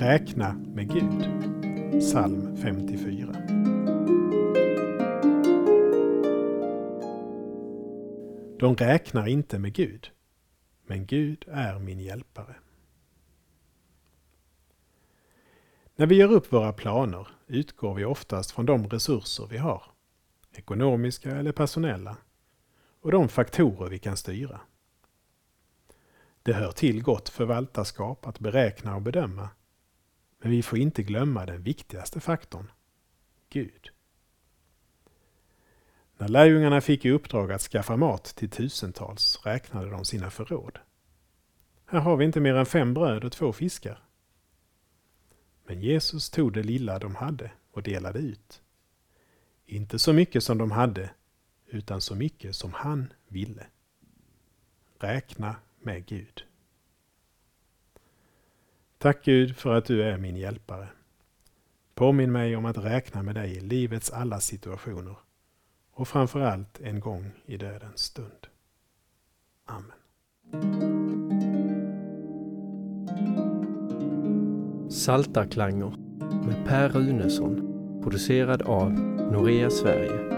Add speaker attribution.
Speaker 1: Räkna med Gud. Psalm 54. De räknar inte med Gud, men Gud är min hjälpare. När vi gör upp våra planer utgår vi oftast från de resurser vi har, ekonomiska eller personella, och de faktorer vi kan styra. Det hör till gott förvaltarskap att beräkna och bedöma, men vi får inte glömma den viktigaste faktorn, Gud. När lärjungarna fick i uppdrag att skaffa mat till tusentals räknade de sina förråd. Här har vi inte mer än fem bröd och två fiskar. Men Jesus tog det lilla de hade och delade ut. Inte så mycket som de hade, utan så mycket som han ville. Räkna med Gud. Tack Gud för att du är min hjälpare. Påminn mig om att räkna med dig i livets alla situationer och framförallt en gång i dödens stund. Amen.
Speaker 2: Saltarklanger med Per Runesson producerad av Norea Sverige